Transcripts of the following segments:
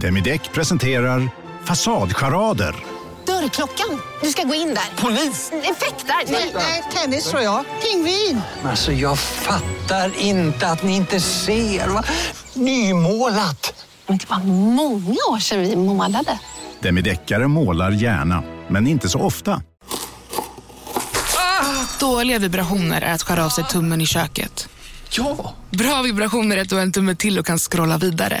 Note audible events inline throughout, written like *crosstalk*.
Demideck presenterar Fasadcharader. Dörrklockan. Du ska gå in där. Polis? Effektar? Nej, Nej, tennis tror jag. Pingvin. Alltså jag fattar inte att ni inte ser. Va? Nymålat! Men det var många år sedan vi målade. Demideckare målar gärna, men inte så ofta. Dåliga vibrationer är att skära av sig tummen i köket. Ja! Bra vibrationer är att du har en tumme till och kan scrolla vidare.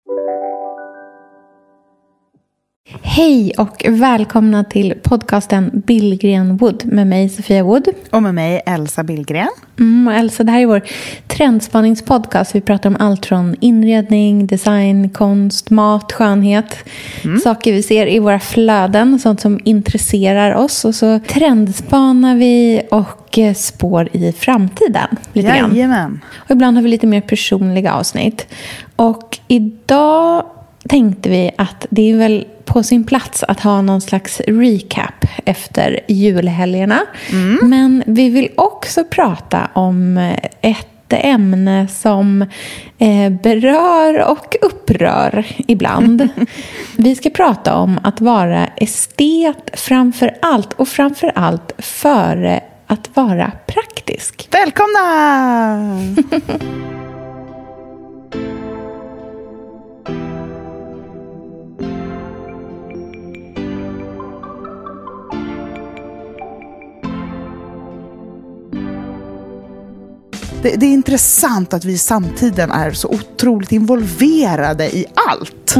Hej och välkomna till podcasten Billgren Wood med mig Sofia Wood. Och med mig Elsa Billgren. Mm, och Elsa, det här är vår trendspaningspodcast. Vi pratar om allt från inredning, design, konst, mat, skönhet. Saker vi ser i våra flöden, sånt som intresserar oss. Och så trendspanar vi och eh, spår i framtiden. Lite grann. Jajamän. Och ibland har vi lite mer personliga avsnitt. Och idag tänkte vi att det är väl på sin plats att ha någon slags recap efter julhelgerna. Men vi vill också prata om ett ämne som eh, berör och upprör ibland. *laughs* vi ska prata om att vara estet framför allt och framför allt före att vara praktisk. Välkomna! *laughs* Det, det är intressant att vi i samtiden är så otroligt involverade i allt.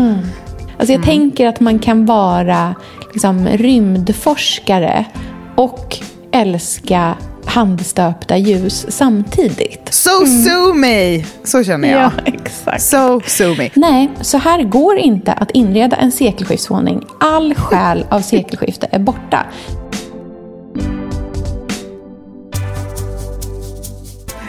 Alltså jag tänker att man kan vara liksom, rymdforskare och älska handstöpta ljus samtidigt. So sue me! Så känner jag. exakt. So sue me. Nej, så här går inte att inreda en sekelskiftsvåning. All själ av sekelskifte är borta.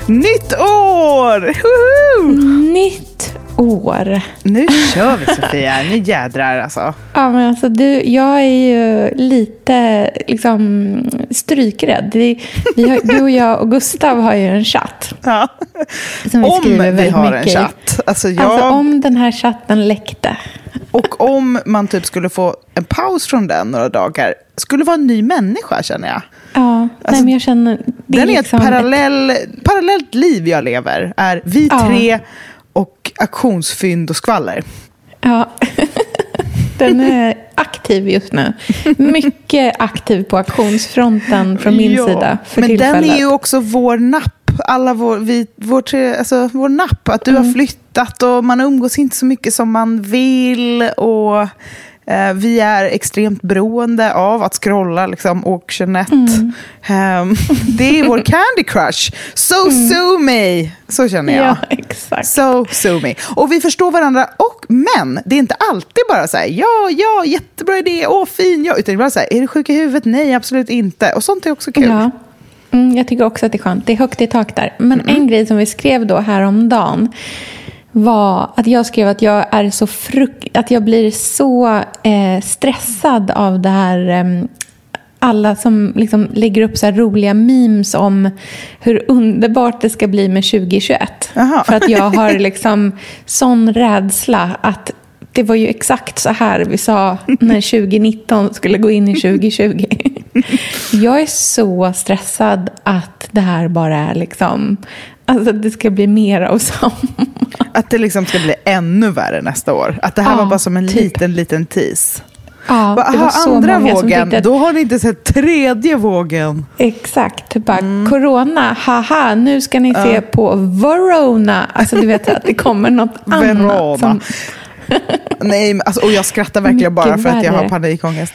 Nytt år! Woho! Nytt år. Nu kör vi Sofia, nu jädrar alltså. Ja, men alltså du, jag är ju lite liksom, strykrädd. Vi, vi har, du och jag och Gustav har ju en chatt. Ja. Som vi Om skriver vi har en mycket chatt. Alltså, jag, Alltså om den här chatten läckte. Och om man typ skulle få en paus från den några dagar, skulle vara en ny människa känner jag. Ja, nej, Alltså, men jag känner... Det Den är liksom ett parallell, parallellt liv jag lever. Är vi Ja. Och auktionsfynd och skvaller. Ja. *laughs* Den är aktiv just nu. Mycket aktiv på auktionsfronten från min Ja, sida för Men tillfället. den är ju också vår napp. Alla vår, vi, vår, tre, alltså, vår napp. Att du Mm. har flyttat och man umgås inte så mycket som man vill. Och vi är extremt beroende av att scrolla liksom, auctionet. Mm. Ehm, *laughs* det är vår candy crush. So sue me! Så känner jag. Ja, exakt. So sue me. Och vi förstår varandra, och, men det är inte alltid bara så här, ja, ja, jättebra idé, åh, fin, ja. Utan det är bara så här, är du sjuk i huvudet? Nej, absolut inte. Och sånt är också kul. Ja. Mm, jag tycker också att det är skönt. Det är högt i tak där. Men en grej som vi skrev då häromdagen var att jag skrev att jag är så fruk- att jag blir så eh, stressad av det här eh, alla som liksom lägger upp så roliga memes om hur underbart det ska bli med 2021. Jaha. För att jag har *laughs* liksom sån rädsla att det var ju exakt så här vi sa när 2019 skulle gå in i 2020. *laughs* Jag är så stressad att det här bara är liksom... Alltså att det ska bli mer av samma. Att det liksom ska bli ännu värre nästa år. Att det här Ja, var bara som en typ. liten, liten tease. Ja, Bara, det var så andra många som vågen, tyckte att- då har ni inte sett tredje vågen. Exakt. Typ bara, corona, haha, nu ska ni se på Verona. Alltså du vet att det kommer något annat. Verona. Som, Nej, alltså, och jag skrattar verkligen bara för att jag har panikångest.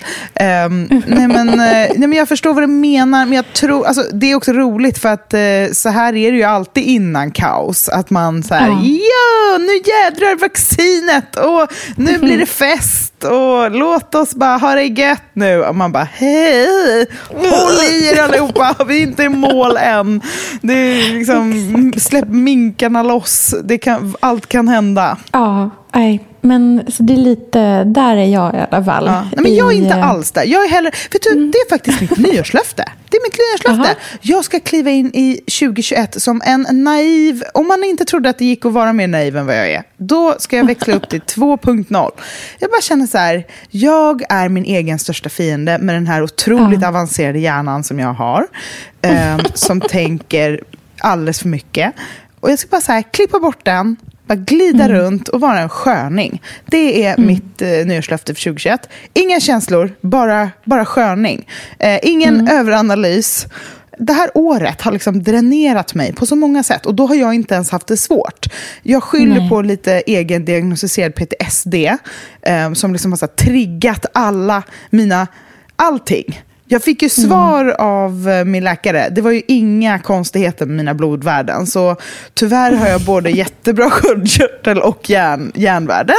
Um, nej, men, eh, nej, men jag förstår vad du menar, men jag tror, alltså, det är också roligt för att eh, så här är det ju alltid innan kaos. Att man så här, Ja. ja, nu jädrar vaccinet och nu *laughs* blir det fest och låt oss bara ha det gött nu. Och man bara, hej, håll i er allihopa, *laughs* vi är inte i mål än. Det är liksom, släpp minkarna loss, det kan, allt kan hända. ja, nej. Men så det är lite, där är jag i alla fall. Ja. Nej, men jag är inte eh, alls där. Jag är hellre, vet du, Det är faktiskt mitt *laughs* nyårslöfte. Det är mitt nyårslöfte. Aha. Jag ska kliva in i 2021 som en naiv... Om man inte trodde att det gick att vara mer naiv än vad jag är, då ska jag växla upp till *laughs* 2.0. Jag bara känner så här, jag är min egen största fiende med den här otroligt avancerade hjärnan som jag har. ehm, som *laughs* tänker alldeles för mycket. Och jag ska bara så här, klippa bort den, bara glida runt och vara en sköning. Det är mitt eh, nyårslöfte för 2021. Inga känslor, bara, bara sköning. Eh, ingen överanalys. Det här året har liksom dränerat mig på så många sätt och då har jag inte ens haft det svårt. Jag skyller Nej. på lite egendiagnostiserad PTSD eh, som liksom har så triggat alla mina, allting. Jag fick ju svar av eh, min läkare. Det var ju inga konstigheter med mina blodvärden. Så tyvärr har jag både *laughs* jättebra sköldkörtel och hjärn, hjärnvärden.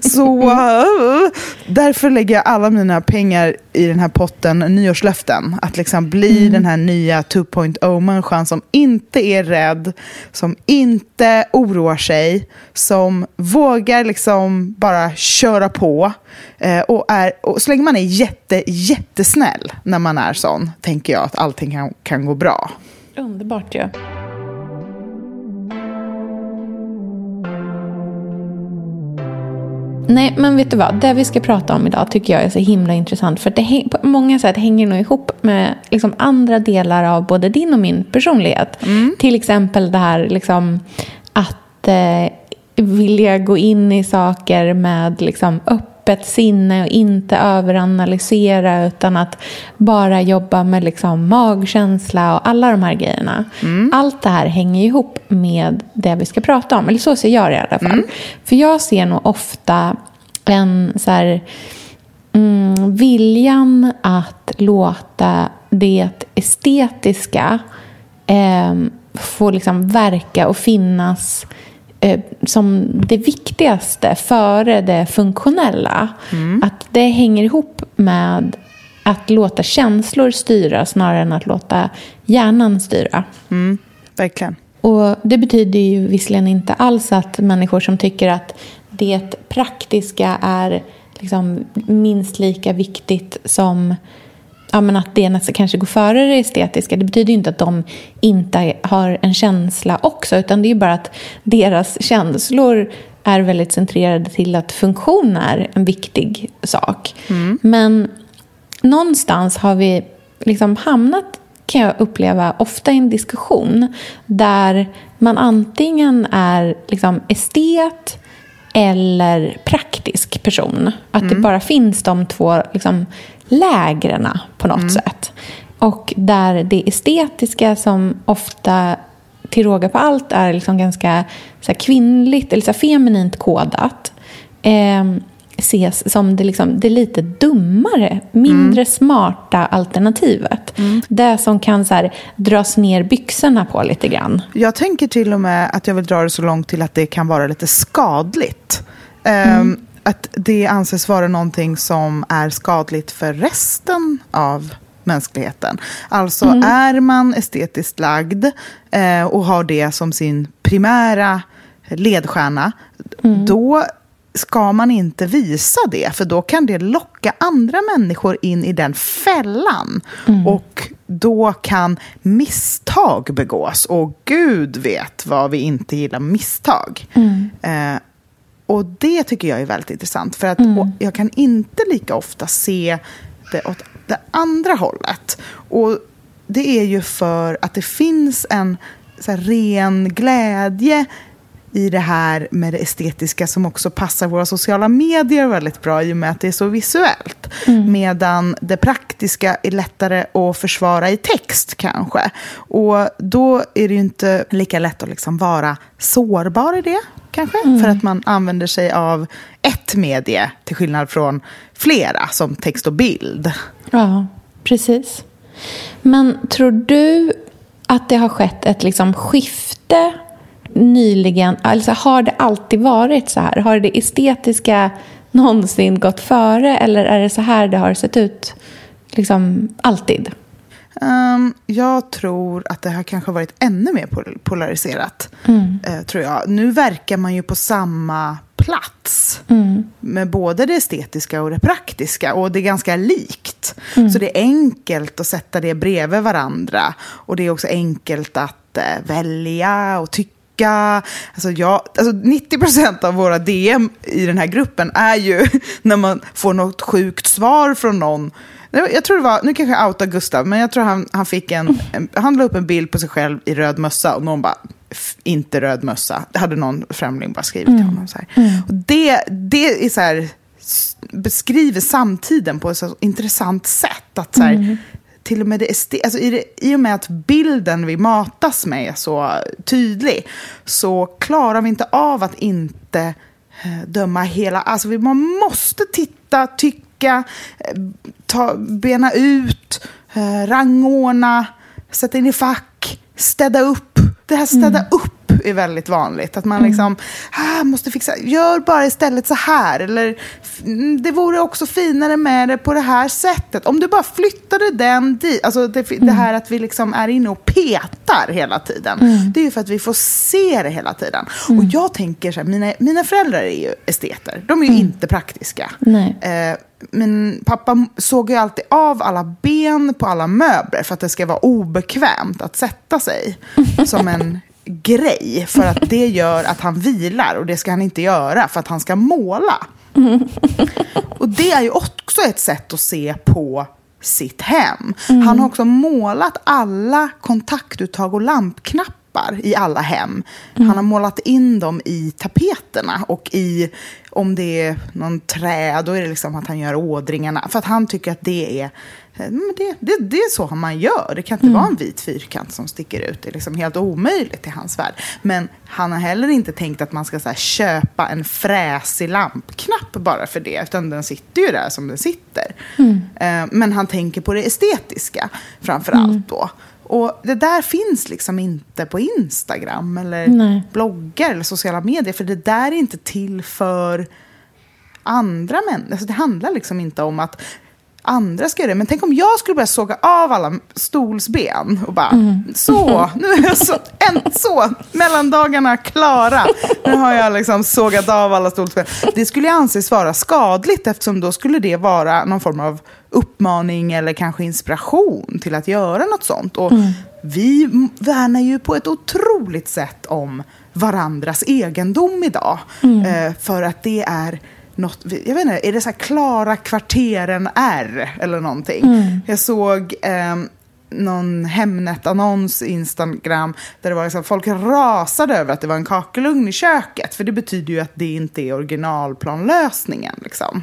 Så eh, därför lägger jag alla mina pengar i den här potten nyårslöften. Att liksom bli den här nya 2.0-människan som inte är rädd, som inte oroar sig, som vågar liksom bara köra på. Eh, och, är, och så länge man är jätte, jättesnäll när man är sån, tänker jag att allting kan, kan gå bra. Underbart ju. Nej, men vet du vad? Det vi ska prata om idag tycker jag är så himla intressant. För det på många sätt hänger nog ihop med liksom andra delar av både din och min personlighet. Till exempel det här liksom, att eh, vilja gå in i saker med liksom, öppet sinne och inte överanalysera utan att bara jobba med liksom, magkänsla och alla de här grejerna. Allt det här hänger ihop med det vi ska prata om. Eller så ser jag det i alla fall. För jag ser nog ofta en så här, mm, viljan att låta det estetiska eh, få liksom verka och finnas som det viktigaste före det funktionella. Att det hänger ihop med att låta känslor styra snarare än att låta hjärnan styra. Verkligen. Och Det betyder ju visserligen inte alls att människor som tycker att det praktiska är liksom minst lika viktigt som ja, men att det nästan kanske går före det estetiska. Det betyder ju inte att de inte har en känsla också utan det är bara att deras känslor är väldigt centrerade till att funktion är en viktig sak. Men någonstans har vi liksom hamnat, kan jag uppleva, ofta i en diskussion där man antingen är liksom estet eller praktisk person. Att det bara finns de två liksom, lägrena på något sätt. Och där det estetiska som ofta till råga på allt är liksom ganska så kvinnligt eller så feminint kodat. Eh, ses som det, liksom, det lite dummare, mindre smarta alternativet. Det som kan så här, dras ner byxorna på lite grann. Jag tänker till och med att jag vill dra det så långt till att det kan vara lite skadligt. Ehm, Att det anses vara någonting som är skadligt för resten av mänskligheten. Alltså är man estetiskt lagd eh, och har det som sin primära ledstjärna, då ska man inte visa det, för då kan det locka andra människor in i den fällan. Och då kan misstag begås. Och Gud vet vad vi inte gillar misstag. Eh, och det tycker jag är väldigt intressant. För att och jag kan inte lika ofta se det åt det andra hållet. Och det är ju för att det finns en så här, ren glädje i det här med det estetiska som också passar våra sociala medier väldigt bra i och med att det är så visuellt. Medan det praktiska är lättare att försvara i text kanske. Och då är det ju inte lika lätt att liksom vara sårbar i det kanske. För att man använder sig av ett medie till skillnad från flera som text och bild. Ja, precis. Men tror du att det har skett ett liksom skifte nyligen? Alltså har det alltid varit så här? Har det estetiska någonsin gått före eller är det så här det har sett ut liksom alltid? Ehm, jag tror att det har kanske varit ännu mer pol- polariserat. eh, tror jag. Nu verkar man ju på samma plats. Med både det estetiska och det praktiska. Och det är ganska likt. Så det är enkelt att sätta det bredvid varandra. Och det är också enkelt att eh, välja och tycka. Alltså jag, alltså 90% av våra DM i den här gruppen är ju *laughs* när man får något sjukt svar från någon. Jag tror det var, nu kanske jag outar Gustav, men jag tror han, han fick en, en, han la upp en bild på sig själv i röd mössa och någon bara, "F- inte röd mössa. Det hade någon främling bara skrivit till honom. Så här. Och det, det är så här, beskriver samtiden på ett så intressant sätt. Att så här, till och med det alltså i, det, I och med att bilden vi matas med är så tydlig så klarar vi inte av att inte eh, döma hela... Alltså vi, man måste titta, tycka, eh, ta, bena ut, eh, rangordna, sätta in i fack, städa upp. Det här städa upp är väldigt vanligt. Att man liksom, ah, måste fixa, gör bara istället så här. Eller "Mm, det vore också finare med det på det här sättet. Om du bara flyttade den dit. Alltså det, det här att vi liksom är inne och petar hela tiden. Det är ju för att vi får se det hela tiden. Och jag tänker så här, mina, mina föräldrar är ju esteter. De är ju inte praktiska. Nej. Eh, men pappa såg ju alltid av alla ben på alla möbler för att det ska vara obekvämt att sätta sig *laughs* som en grej. För att det gör att han vilar och det ska han inte göra för att han ska måla. Och det är ju också ett sätt att se på sitt hem. Han har också målat alla kontaktuttag och lampknappar i alla hem. Han har målat in dem i tapeterna och i, om det är någon trä, då är det liksom att han gör ådringarna. För att han tycker att det är, det, det, det är så man gör. Det kan inte vara en vit fyrkant som sticker ut. Det är liksom helt omöjligt i hans värld. Men han har heller inte tänkt att man ska här, köpa en fräsig lampknapp bara för det. Utan den sitter ju där som den sitter. Eh, Men han tänker på det estetiska framför allt då. Och det där finns liksom inte på Instagram eller Nej. bloggar eller sociala medier. För det där är inte till för andra människor. Alltså det handlar liksom inte om att andra ska göra det. Men tänk om jag skulle börja såga av alla stolsben och bara så, nu är jag så, en, så, mellandagarna klara. Nu har jag liksom sågat av alla stolsben. Det skulle anses vara skadligt eftersom då skulle det vara någon form av uppmaning eller kanske inspiration till att göra något sånt. Och vi m- värnar ju på ett otroligt sätt om varandras egendom idag. Eh, för att det är något, jag vet inte, är det så här Klara kvarteren R eller någonting? Jag såg eh, någon Hemnet-annons i Instagram där det var liksom, folk rasade över att det var en kakelugn i köket. För det betyder ju att det inte är originalplanlösningen. Liksom.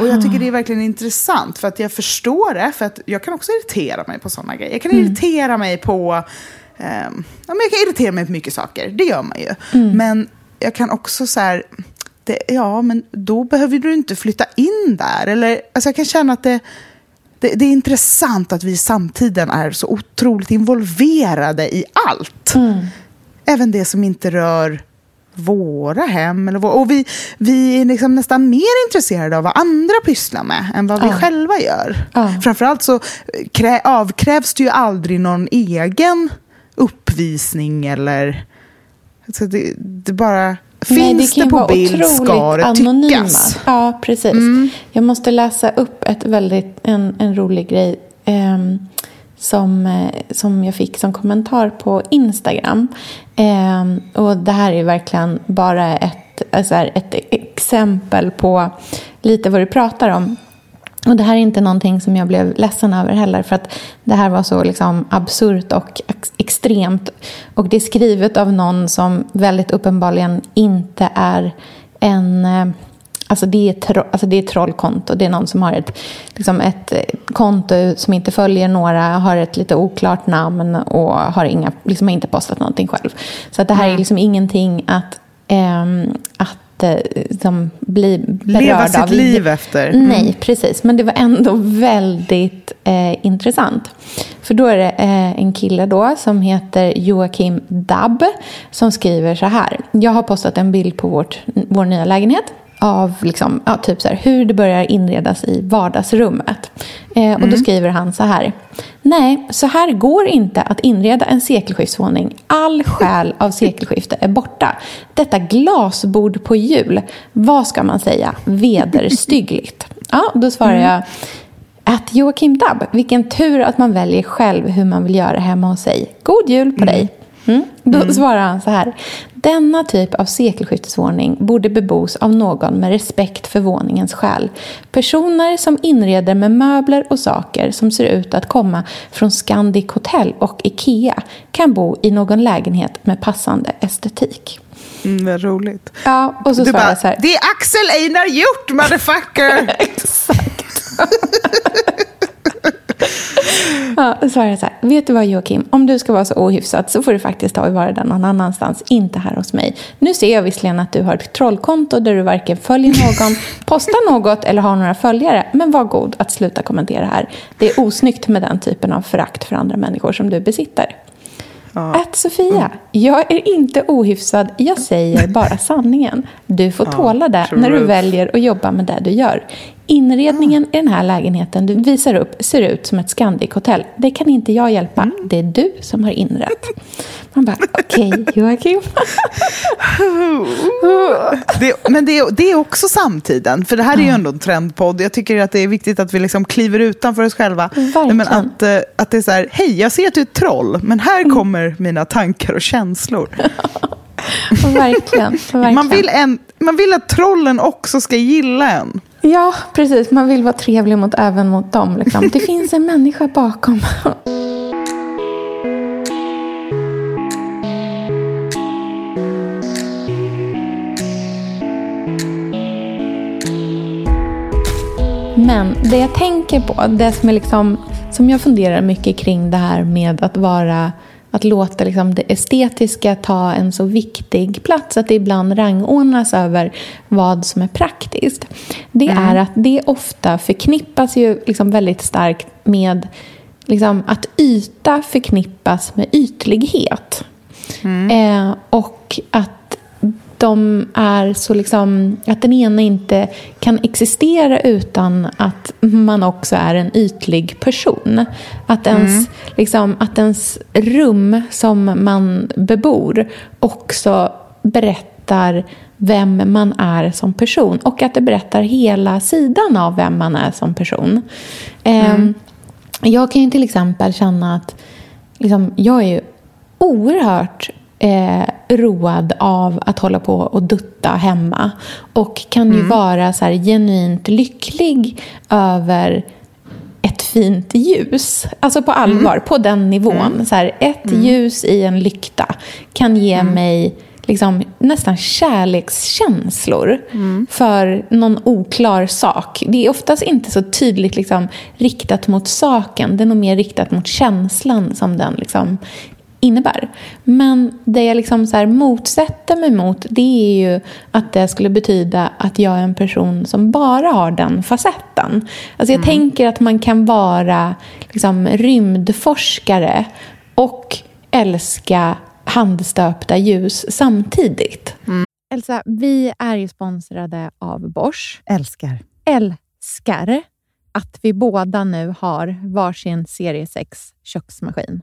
Och jag tycker det är verkligen intressant för att jag förstår det. För att jag kan också irritera mig på sådana grejer. Jag kan irritera mig på ja, men jag kan irritera mig på mycket saker, det gör man ju. Men jag kan också så här, det, ja men då behöver du inte flytta in där. Eller, alltså jag kan känna att det, det, det är intressant att vi i samtiden är så otroligt involverade i allt. Även det som inte rör våra hem. Eller vår, och vi, vi är liksom nästan mer intresserade av vad andra pysslar med än vad vi Ja. själva gör. Ja. Framförallt så krä, avkrävs det ju aldrig någon egen uppvisning eller... Alltså det, det bara... Nej, Finns kan det, på bild ska det anonyma. tyckas. Ja, precis. Jag måste läsa upp ett väldigt, en, en rolig grej ehm, som, eh, som jag fick som kommentar på Instagram. Ehm, och det här är verkligen bara ett, alltså här, ett exempel på lite vad du pratar om. Och det här är inte någonting som jag blev ledsen över heller för att det här var så liksom absurt och ex- extremt. Och det är skrivet av någon som väldigt uppenbarligen inte är en... eh, Alltså det, är tro, alltså det är trollkonto. Det är någon som har ett, liksom ett eh, konto som inte följer några, har ett lite oklart namn och har, inga, liksom har inte postat någonting själv. Så att det här är liksom ingenting att, ehm, att eh, liksom bli berörd Leva sitt av. liv efter. Mm. Nej, precis. Men det var ändå väldigt eh, intressant. För då är det eh, en kille då som heter Joakim Dabb som skriver så här. Jag har postat en bild på vårt, vår nya lägenhet av liksom, ja, typ så här, hur det börjar inredas i vardagsrummet. Eh, och Då skriver han så här. Nej, så här går inte att inreda en sekelskiftsvåning. All själ av sekelskifte är borta. Detta glasbord på jul, vad ska man säga? Vederstyggligt. *laughs* Ja, då svarar jag att Joakim Dabb, vilken tur att man väljer själv hur man vill göra hemma hos sig. God jul på dig. Mm. Då svarar han så här. Denna typ av sekelskiftesvåning borde bebos av någon med respekt för våningens själ. Personer som inreder med möbler och saker som ser ut att komma från Scandic Hotel och Ikea kan bo i någon lägenhet med passande estetik. Mm, vad roligt. Ja, och så Du svarar bara, jag så här. det är Axel Einar Hjort, motherfucker! *laughs* Exakt. *laughs* ja, svarar jag så här. Vet du vad Joakim? Om du ska vara så ohyfsad så får du faktiskt ta och vara där någon annanstans. Inte här hos mig. Nu ser jag visserligen att du har ett trollkonto där du varken följer någon, *laughs* postar något eller har några följare. Men var god att sluta kommentera här. Det är osnyggt med den typen av förakt för andra människor som du besitter. Att Sofia, jag är inte ohyfsad, jag säger bara sanningen. Du får tåla det när du väljer att jobba med det du gör. Inredningen i den här lägenheten du visar upp ser ut som ett Scandic-hotell. Det kan inte jag hjälpa. Det är du som har inrett. Man bara, okej Joakim. *laughs* Det, men det, är- det är också samtiden, för det här är ju ändå en trendpodd. Jag tycker att det är viktigt att vi liksom kliver utanför oss själva. Nej, Men att, eh, att det är så här, hej, jag ser att du är ett troll, men här Mm. kommer mina tankar och känslor. Verkligen. *laughs* verkligen. Man vill, en, man vill att trollen också ska gilla en. Ja, precis. Man vill vara trevlig mot, även mot dem. Liksom. Det *laughs* finns en människa bakom. Men det jag tänker på, det som, är liksom, som jag funderar mycket kring det här med att vara att låta liksom det estetiska ta en så viktig plats att det ibland rangordnas över vad som är praktiskt. Det är att det ofta förknippas ju liksom väldigt starkt med liksom att yta förknippas med ytlighet. Eh, och att de är så liksom, att den ena inte kan existera utan att man också är en ytlig person. Att ens, liksom, att ens rum som man bebor också berättar vem man är som person och att det berättar hela sidan av vem man är som person. Ehm, jag kan ju till exempel känna att liksom, jag är oerhört eh, road av att hålla på och dutta hemma. Och kan ju vara så här genuint lycklig över ett fint ljus. Alltså på allvar, på den nivån. Så här, ett ljus i en lykta kan ge mig liksom, nästan kärlekskänslor för någon oklar sak. Det är oftast inte så tydligt liksom, riktat mot saken. Det är nog mer riktat mot känslan som den liksom, innebär. Men det jag liksom så här motsätter mig mot det är ju att det skulle betyda att jag är en person som bara har den facetten. Alltså jag tänker att man kan vara liksom rymdforskare och älska handstöpta ljus samtidigt. Elsa, vi är ju sponsrade av Bosch. Älskar. Älskar att vi båda nu har varsin serie 6 köksmaskin.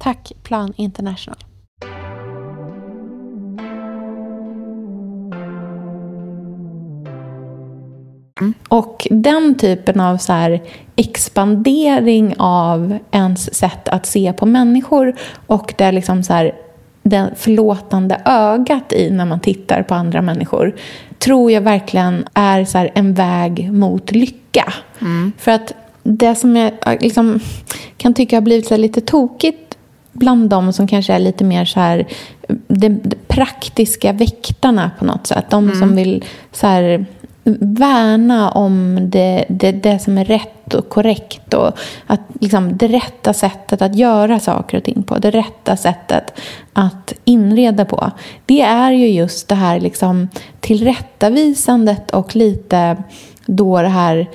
Tack Plan International. Och den typen av så expandering av ens sätt att se på människor och det liksom så här, det förlåtande ögat i när man tittar på andra människor tror jag verkligen är så en väg mot lycka. Mm. För att det som jag liksom, kan tycka har blivit så lite tokigt bland de som kanske är lite mer så här, de, de praktiska väktarna på något sätt. De mm. som vill så här, värna om det, det, det som är rätt och korrekt. Och att, liksom, det rätta sättet att göra saker och ting på. Det rätta sättet att inreda på. Det är ju just det här liksom, tillrättavisandet och lite då det här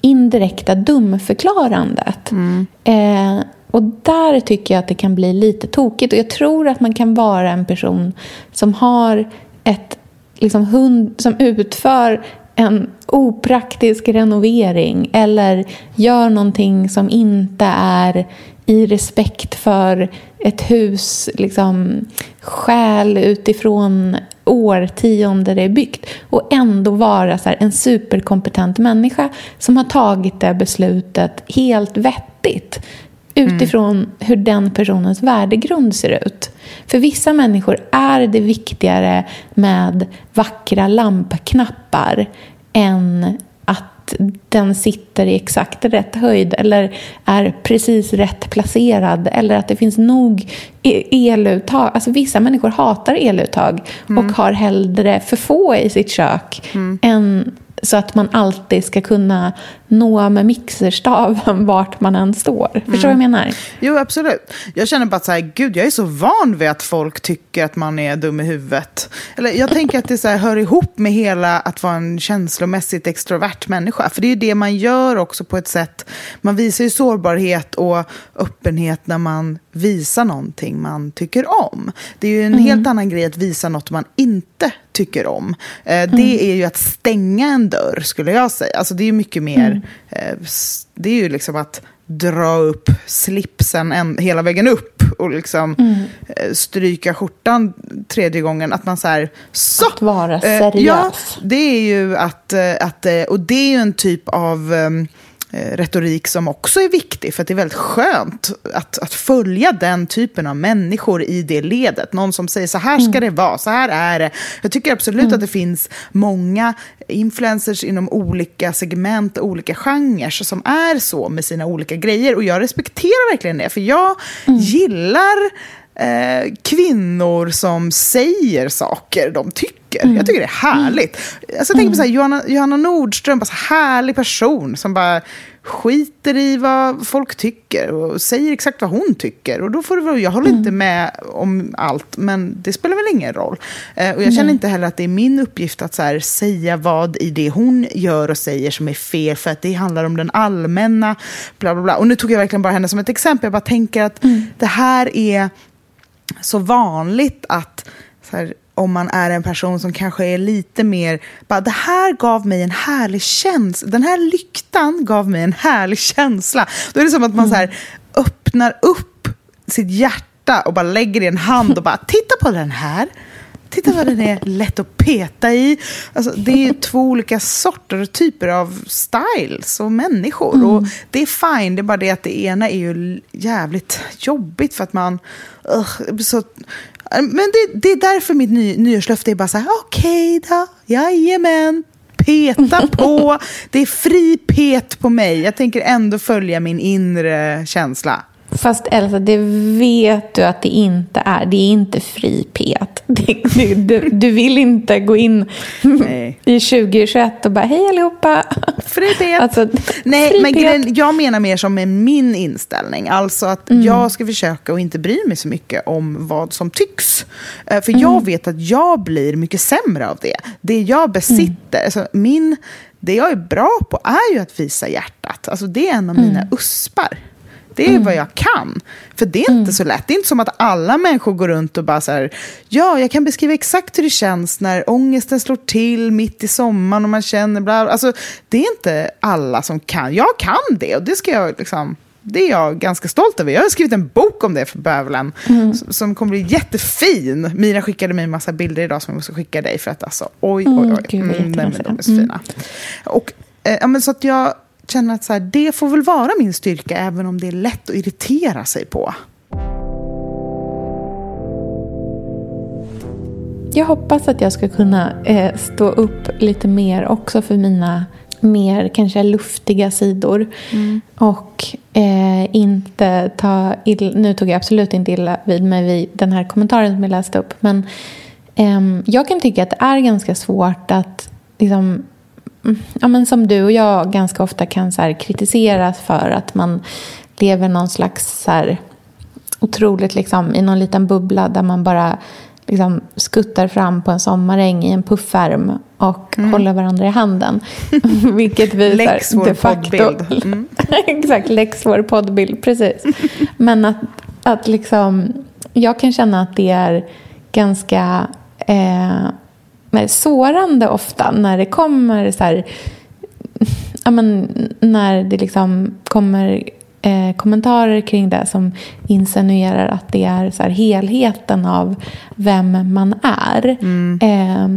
indirekta dumförklarandet. Mm. Eh, och där tycker jag att det kan bli lite tokigt. Och jag tror att man kan vara en person som har ett liksom hund som utför en opraktisk renovering eller gör någonting som inte är i respekt för ett hus liksom, skäl utifrån årtionde det är byggt och ändå vara så här, en superkompetent människa som har tagit det beslutet helt vettigt utifrån mm. hur den personens värdegrund ser ut. För vissa människor är det viktigare med vackra lampknappar än att den sitter i exakt rätt höjd eller är precis rätt placerad eller att det finns nog e- eluttag. Alltså vissa människor hatar eluttag mm. och har hellre för få i sitt kök mm. än så att man alltid ska kunna nå med mixerstaven *laughs* vart man än står. Förstår du mm. vad jag menar? Jo, absolut. Jag känner bara så här, gud, jag är så van vid att folk tycker att man är dum i huvudet. Eller jag tänker att det så här, hör ihop med hela att vara en känslomässigt extrovert människa. För det är ju det man gör också på ett sätt, man visar ju sårbarhet och öppenhet när man visar någonting man tycker om. Det är ju en mm. helt annan grej att visa något man inte tycker om. Eh, mm. Det är ju att stänga en dörr, skulle jag säga. Alltså det är mycket mer... Mm. Eh, det är ju liksom att dra upp slipsen en, hela vägen upp och liksom mm. eh, stryka skjortan tredje gången. Att man så här, så! Att vara seriös. Eh, ja, det är ju att, eh, att... Eh, och det är ju en typ av ehm, Eh, retorik som också är viktig. För det är väldigt skönt att, att följa den typen av människor i det ledet. Någon som säger så här ska mm. det vara, så här är det. Jag tycker absolut mm. att det finns många influencers inom olika segment, olika genrer som är så med sina olika grejer. Och jag respekterar verkligen det, för jag mm. gillar eh, kvinnor som säger saker de tycker. Mm. Jag tycker det är härligt. Alltså, jag tänker på så här, Johanna, Johanna Nordström, bara så härlig person som bara skiter i vad folk tycker och säger exakt vad hon tycker. Och då får det vara, jag håller mm. inte med om allt, men det spelar väl ingen roll. Eh, och jag känner inte heller att det är min uppgift att så här, säga vad i det hon gör och säger som är fel, för att det handlar om den allmänna, bla bla bla. Och nu tog jag verkligen bara henne som ett exempel. Jag bara tänker att mm. det här är så vanligt att här, om man är en person som kanske är lite mer, bara det här gav mig en härlig känsla, den här lyktan gav mig en härlig känsla. Då är det som att man så här, öppnar upp sitt hjärta och bara lägger i en hand och bara titta på den här. Titta vad den är lätt att peta i. Alltså, det är två olika sorter och typer av styles och människor. Mm. Och det är fine, det är bara det att det ena är ju jävligt jobbigt för att man... Uh, så, men det, det är därför mitt ny, nyårslöfte är bara så här, okej okay då, jajamän, peta *laughs* på. Det är fri pet på mig. Jag tänker ändå följa min inre känsla. Fast Elsa, det vet du att det inte är. Det är inte fri pet. *laughs* Det, du, du, vill inte gå in Nej. i 2021 och bara hej allihopa. Fri pet. Alltså, Nej, fri men pet. jag menar mer som med min inställning. Alltså att mm. jag ska försöka och inte bry mig så mycket om vad som tycks. Eh, för mm. jag vet att jag blir mycket sämre av det. Det jag besitter, mm. alltså min, det jag är bra på är ju att visa hjärtat. Alltså det är en av mina mm. uspar. Det är mm. vad jag kan. För det är inte mm. så lätt. Det är inte som att alla människor går runt och bara så här, ja, jag kan beskriva exakt hur det känns när ångesten slår till mitt i sommaren och man känner bla, Alltså, det är inte alla som kan. Jag kan det och det ska jag liksom det är jag ganska stolt över. Jag har skrivit en bok om det för bövelen Mm. som, kommer bli jättefin. Mira skickade mig en massa bilder idag som jag måste skicka dig för att alltså, oj, Mm, oj, oj. gud, vad nej, men de är så Mm. fina. Och, eh, men så att jag känner att så här, det får väl vara min styrka även om det är lätt att irritera sig på. Jag hoppas att jag ska kunna eh, stå upp lite mer också för mina mer kanske luftiga sidor. Och eh, inte ta ill, Nu tog jag absolut inte illa vid mig vid den här kommentaren som jag läste upp. Men ehm, jag kan tycka att det är ganska svårt att liksom, mm, ja, men som du och jag ganska ofta kan så här, kritiseras för att man lever någon slags så här, otroligt liksom, i någon liten bubbla där man bara liksom, skuttar fram på en sommaräng i en puffärm och håller varandra i handen. *laughs* Vilket vi så här, Läx vår de facto... poddbild. Mm. *laughs* Exakt, läx vår poddbild, precis. Men att, att liksom, jag kan känna att det är ganska eh, sårande ofta när det kommer så här, ja, men, när det liksom kommer eh, kommentarer kring det som insinuerar att det är så här, helheten av vem man är. Eh,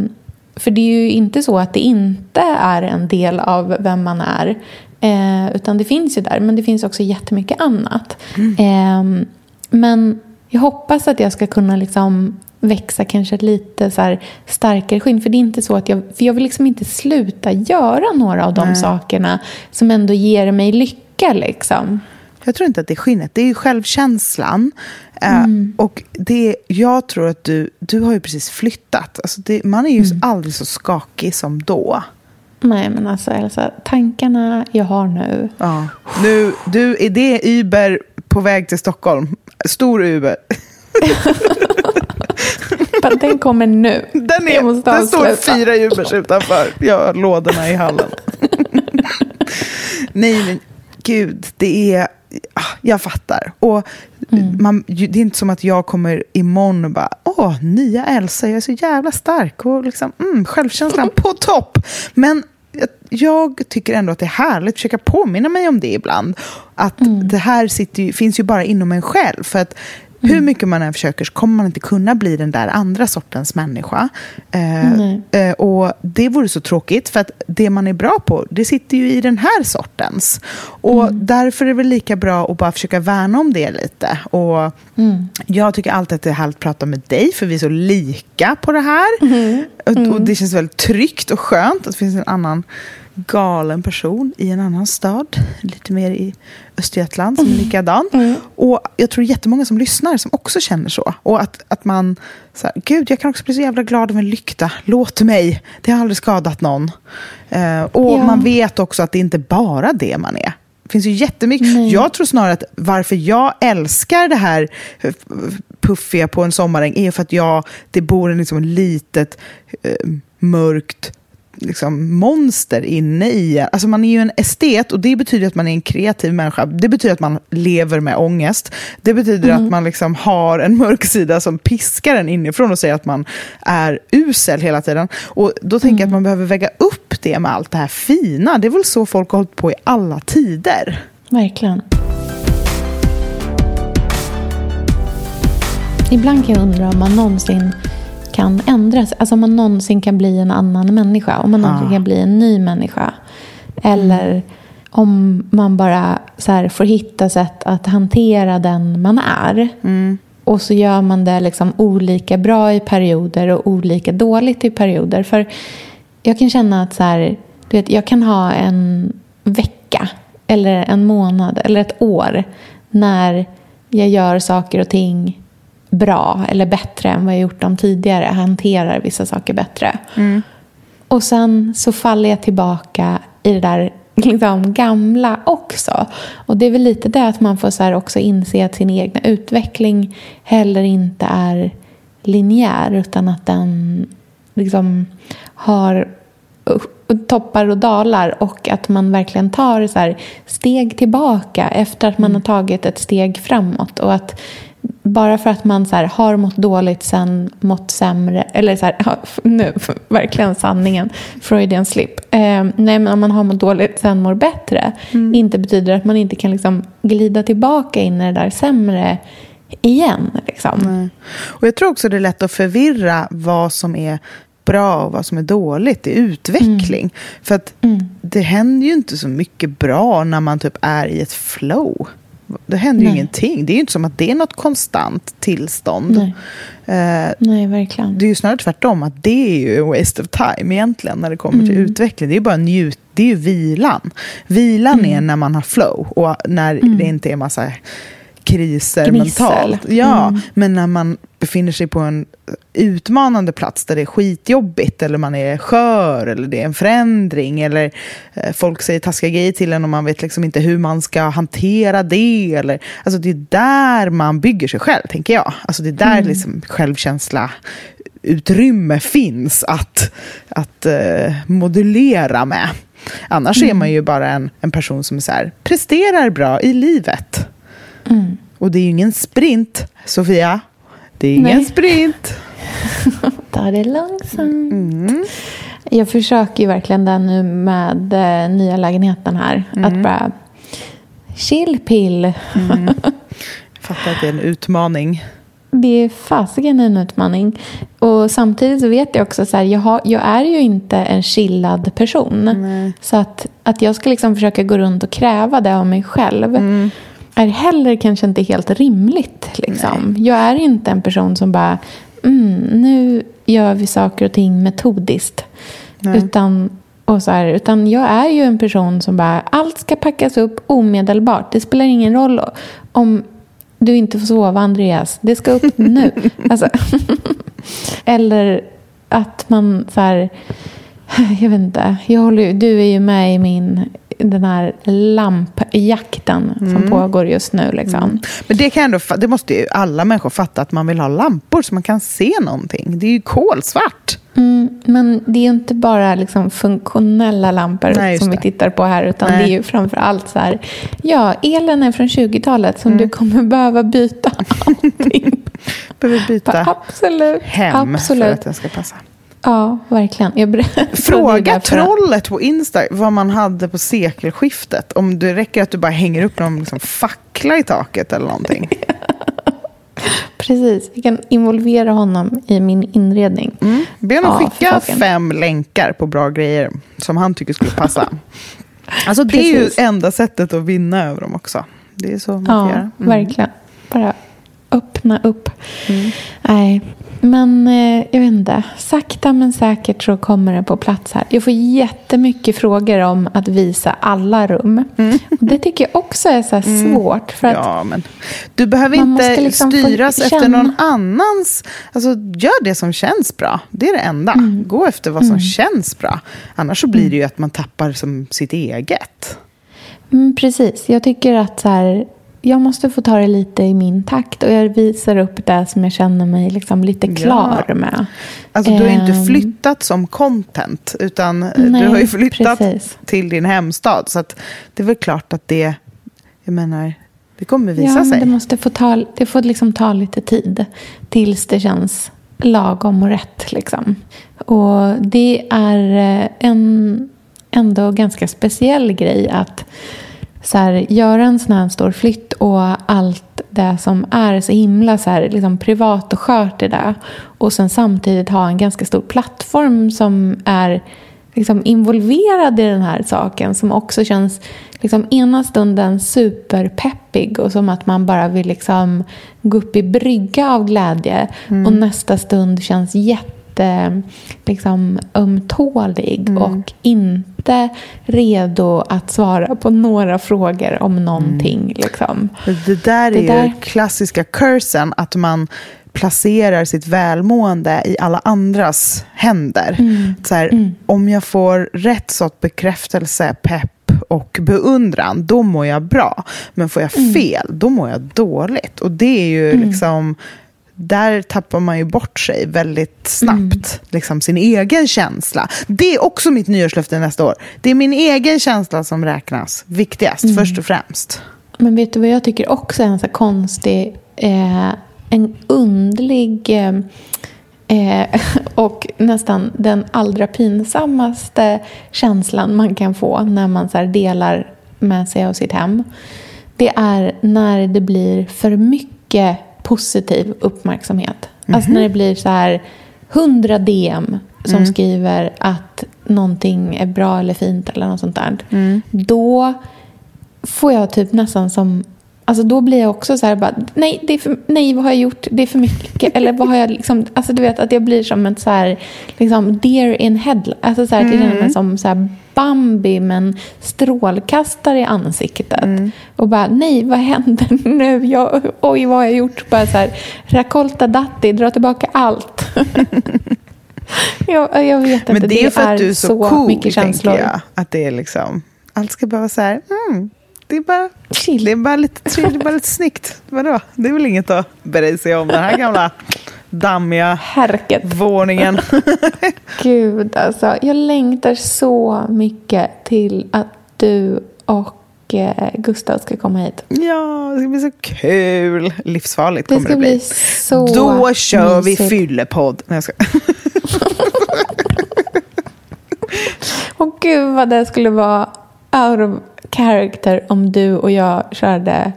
för det är ju inte så att det inte är en del av vem man är. Eh, utan det finns ju där, men det finns också jättemycket annat. Eh, men jag hoppas att jag ska kunna liksom växa kanske ett lite så här starkare skinn. För det är inte så att jag, för jag vill liksom inte sluta göra några av de sakerna som ändå ger mig lycka. Liksom. Jag tror inte att det är skinnet, det är självkänslan. Eh, Mm. och det, jag tror att du, du har ju precis flyttat. Alltså det, man är ju Mm. aldrig så skakig som då. Nej, men alltså Elsa, tankarna jag har nu. Ja. Nu, du, är det Uber på väg till Stockholm? Stor Uber. *laughs* *laughs* Den kommer nu. *laughs* Den, Jag måste är, det står fyra Ubers utanför jag har lådorna i hallen. *laughs* Nej, men gud, det är... ah, Jag fattar. Och Mm. man, det är inte som att jag kommer imorgon och bara åh, nya Elsa, jag är så jävla stark och liksom, mm, självkänslan på topp. Men jag, tycker ändå att det är härligt att försöka påminna mig om det ibland. Att Mm. det här sitter ju, finns ju bara inom en själv. För att. Hur mycket man än försöker så kommer man inte kunna bli den där andra sortens människa. Eh, eh, och det vore så tråkigt, för att det man är bra på, det sitter ju i den här sortens. Och Mm. därför är det väl lika bra att bara försöka värna om det lite. Och Mm. jag tycker alltid att det är härligt att prata med dig, för vi är så lika på det här. Mm. Och, och det känns väldigt tryggt och skönt att det finns en annan galen person i en annan stad, lite mer i Östergötland, som är likadan. Och jag tror jättemånga som lyssnar som också känner så. Och att, att man, så här, gud, jag kan också bli så jävla glad av en lykta. Låt mig, det har aldrig skadat någon. Eh, och Ja. man vet också att det inte bara det man är. Det finns ju jättemycket. Nej. Jag tror snarare att varför jag älskar det här eh, puffiga på en sommaräng är för att jag, det bor en liksom litet eh, mörkt liksom, monster inne i. Alltså man är ju en estet och det betyder att man är en kreativ människa. Det betyder att man lever med ångest. Det betyder att man liksom har en mörk sida som piskar en inifrån och säger att man är usel hela tiden. Och då tänker jag att man behöver väga upp det med allt det här fina. Det är väl så folk har hållit på i alla tider. Verkligen. Ibland kan jag undra om man någonsin kan ändra sig. Alltså om man någonsin kan bli en annan människa. Om man någonsin Ah. kan bli en ny människa. Eller om man bara så får hitta sätt att hantera den man är. Och så gör man det liksom olika bra i perioder och olika dåligt i perioder. För jag kan känna att så här, du vet, jag kan ha en vecka eller en månad eller ett år när jag gör saker och ting bra eller bättre än vad jag gjort dem tidigare. Hanterar vissa saker bättre. Och sen så faller jag tillbaka i det där liksom gamla också. Och det är väl lite det att man får så också inse att sin egna utveckling heller inte är linjär utan att den liksom har toppar och dalar och att man verkligen tar så här steg tillbaka efter att man har tagit ett steg framåt och att bara för att man så här, har mått dåligt sen mått sämre, eller så här, nu, verkligen sanningen, Freudian slip. Eh, nej, men om man har mått dåligt sen mår bättre, inte betyder att man inte kan liksom glida tillbaka in i det där sämre igen. Liksom. Och jag tror också det är lätt att förvirra vad som är bra och vad som är dåligt i utveckling. För att det händer ju inte så mycket bra när man typ är i ett flow. Det händer ju Nej. ingenting. Det är ju inte som att det är något konstant tillstånd. Nej. Eh, Nej, verkligen. det är ju snarare tvärtom, att det är ju en waste of time egentligen när det kommer till utveckling. Det är bara njut, det är ju vilan. Vilan är när man har flow och när det inte är massa kriser Gnissel. mentalt. Ja, men när man befinner sig på en utmanande plats där det är skitjobbigt eller man är skör eller det är en förändring eller eh, folk säger taskiga grejer till en och man vet liksom inte hur man ska hantera det. Eller, alltså det är där man bygger sig själv, tänker jag. Alltså det är där liksom självkänsla utrymme finns att, att eh, modulera med. Annars är man ju bara en, en person som så här, presterar bra i livet. Och det är ju ingen sprint, Sofia. Det är ingen Nej. sprint. *laughs* Ta det långsamt. Mm. Jag försöker ju verkligen det nu med eh, nya lägenheten här. Mm. Att bara chill pill. *laughs* Fattar att det är en utmaning. Det är fasiken en utmaning. Och samtidigt så vet jag också så här, jag, har, jag är ju inte en chillad person. Så att, att jag ska liksom försöka gå runt och kräva det av mig själv är heller kanske inte helt rimligt. Liksom. Jag är inte en person som bara, mm, nu gör vi saker och ting metodiskt. Utan, och så här, utan jag är ju en person som bara, allt ska packas upp omedelbart. Det spelar ingen roll om du inte får sova, Andreas. Det ska upp *laughs* nu. Alltså, *laughs* eller att man så här, *laughs* jag vet inte, jag håller, du är ju med i min den här lampjakten som pågår just nu. Liksom. Men det, kan ändå, det måste ju alla människor fatta att man vill ha lampor så man kan se någonting. Det är ju kolsvart. Mm, men det är ju inte bara liksom funktionella lampor Nej, som vi tittar på här. Utan Nej. det är ju framför allt så här. Ja, elen är från 20-talet som Mm. du kommer behöva byta *laughs* allting. Behöver byta Absolut. hem Absolut. för att det ska passa. Ja, verkligen. Jag *laughs* Fråga trollet på Insta vad man hade på sekelskiftet. Om det räcker att du bara hänger upp någon liksom fackla i taket eller någonting. *laughs* Precis, vi kan involvera honom i min inredning. Be honom Ja, skicka fem länkar på bra grejer som han tycker skulle passa. *laughs* Alltså det är ju Precis. enda sättet att vinna över dem också. Det är så man Ja, göra. Mm. verkligen. Bara öppna upp. Nej, men eh, jag vet inte. Sakta men säkert så kommer det på plats här. Jag får jättemycket frågor om att visa alla rum. Och det tycker jag också är så här svårt. För att Mm. Ja, men du behöver inte liksom styras efter någon annans... Alltså, gör det som känns bra. Det är det enda. Mm. Gå efter vad som känns bra. Annars så blir det ju att man tappar som sitt eget. Mm, precis. Jag tycker att så här, jag måste få ta det lite i min takt. Och jag visar upp det som jag känner mig liksom lite klar med. Alltså, du har ju inte Ehm, flyttat som content, utan Nej, du har ju flyttat precis. till din hemstad. Så att det är väl klart att det, jag menar, det kommer visa ja, men sig. det måste få ta, det får liksom ta lite tid. Tills det känns lagom och rätt. Liksom. Och det är eh, en ändå ganska speciell grej att så här, göra en sån här stor flytt och allt det som är så himla så här, liksom privat och skört i det. Och sen samtidigt ha en ganska stor plattform som är liksom involverad i den här saken som också känns liksom ena stunden superpeppig och som att man bara vill liksom gå upp i brygga av glädje och nästa stund känns jätte liksom, ömtålig och inte redo att svara på några frågor om någonting. Liksom. Det där är Det ju klassiska cursen, att man placerar sitt välmående i alla andras händer. Så här, Om jag får rätt sorts bekräftelse, pepp och beundran, då mår jag bra. Men får jag fel, då mår jag dåligt. Och det är ju liksom... Där tappar man ju bort sig väldigt snabbt. Liksom sin egen känsla. Det är också mitt nyårslöfte nästa år. Det är min egen känsla som räknas viktigast, först och främst. Men vet du vad jag tycker också är en så konstig eh, en underlig eh, eh, *laughs* och nästan den allra pinsammaste känslan man kan få när man så delar med sig av sitt hem. Det är när det blir för mycket positiv uppmärksamhet. Alltså när det blir så här 100 DM som skriver att någonting är bra eller fint eller något sånt där. Då får jag typ nästan som... Alltså då blir jag också så här bara, nej, det är för, nej, vad har jag gjort? Det är för mycket. Eller vad har jag liksom... Alltså du vet att jag blir som ett så här, liksom deer in headlight. Alltså så här, att jag känner mig som så här Bambi med en strålkastare i ansiktet. Och bara, nej, vad händer *laughs* nu? Jag, oj, vad har jag gjort? Bara så här, Rakolta Datti, dra tillbaka allt. *laughs* jag, jag vet inte, Men det är för att du är så, cool, mycket känslor. jag. Att det är liksom, allt ska bara vara så här, mm, det är bara, Chill. det är bara lite trevligt, det är bara lite snyggt. Vadå? Det är väl inget att bry sig om, den här gamla dammiga Härket. våningen. *laughs* Gud, alltså. Jag längtar så mycket till att du och eh, Gustav ska komma hit. ja, det ska bli så kul. Livsfarligt Det kommer ska det bli. bli så Då kör vi mysigt. fyllepodd. Nej, jag ska. *laughs* Och gud vad det skulle vara out of character om du och jag körde...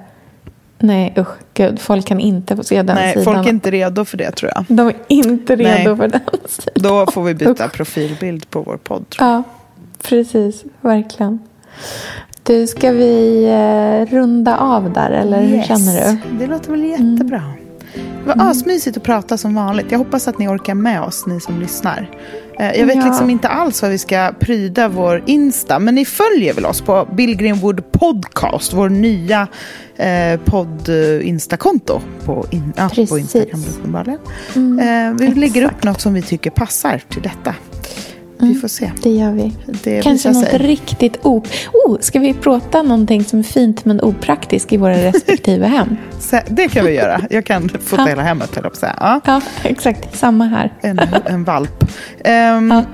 Nej, usch. Gud, folk kan inte få se den Nej, sidan. folk är inte redo för det tror jag. De är inte redo Nej. för den *laughs* sidan. Då får vi byta Usch. profilbild på vår podd. Tror jag. Ja, precis. Verkligen. Du, ska vi eh, runda av där, eller hur Yes. känner du? Mm. Det låter väl jättebra. Det var asmysigt att prata som vanligt. Jag hoppas att ni orkar med oss, ni som lyssnar. Eh, Jag vet Ja. liksom inte alls vad vi ska pryda vår Insta, men ni följer väl oss på Bill Greenwood Podcast, vår nya eh, podd-instakonto på, in, ja, på. Mm, Instagram. uppenbarligen. Eh, vi lägger upp något som vi tycker passar till detta. Vi får se. Det gör vi. Det Kanske något sig. riktigt o... Oh, ska vi prata någonting som är fint men opraktiskt i våra *laughs* respektive hem? Det kan vi göra. Jag kan *laughs* fota hela hemmet, höll jag. Ja, Ja, exakt. Samma här. en, en valp. Um, Ja.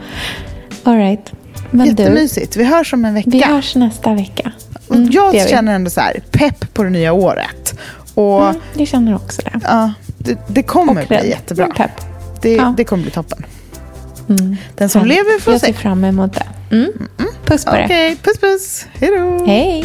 All right. Men du, Jättemysigt. Vi hörs om en vecka. vi hörs nästa vecka. Mm, jag känner ändå så här, pepp på det nya året. Och Mm, jag känner också det. ja, det, det kommer bli jättebra. Det, Ja. det kommer bli toppen. Mm. Den som lever får Jag ser se. fram emot det. Mm. Puss på Okej, dig. puss puss. Hej då. Hej.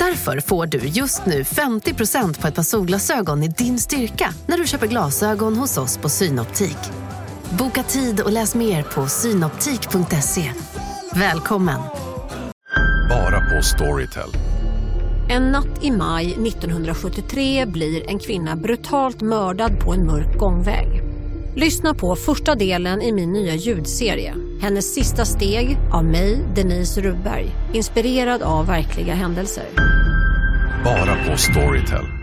Därför får du just nu 50% på ett par solglasögon i din styrka när du köper glasögon hos oss på Synoptik. Boka tid och läs mer på synoptik.se. Välkommen! Bara på Storytel. En natt i maj 1973 blir en kvinna brutalt mördad på en mörk gångväg. Lyssna på första delen i min nya ljudserie. Hennes sista steg av mig, Denise Rubberg. Inspirerad av verkliga händelser. Bara på Storytel.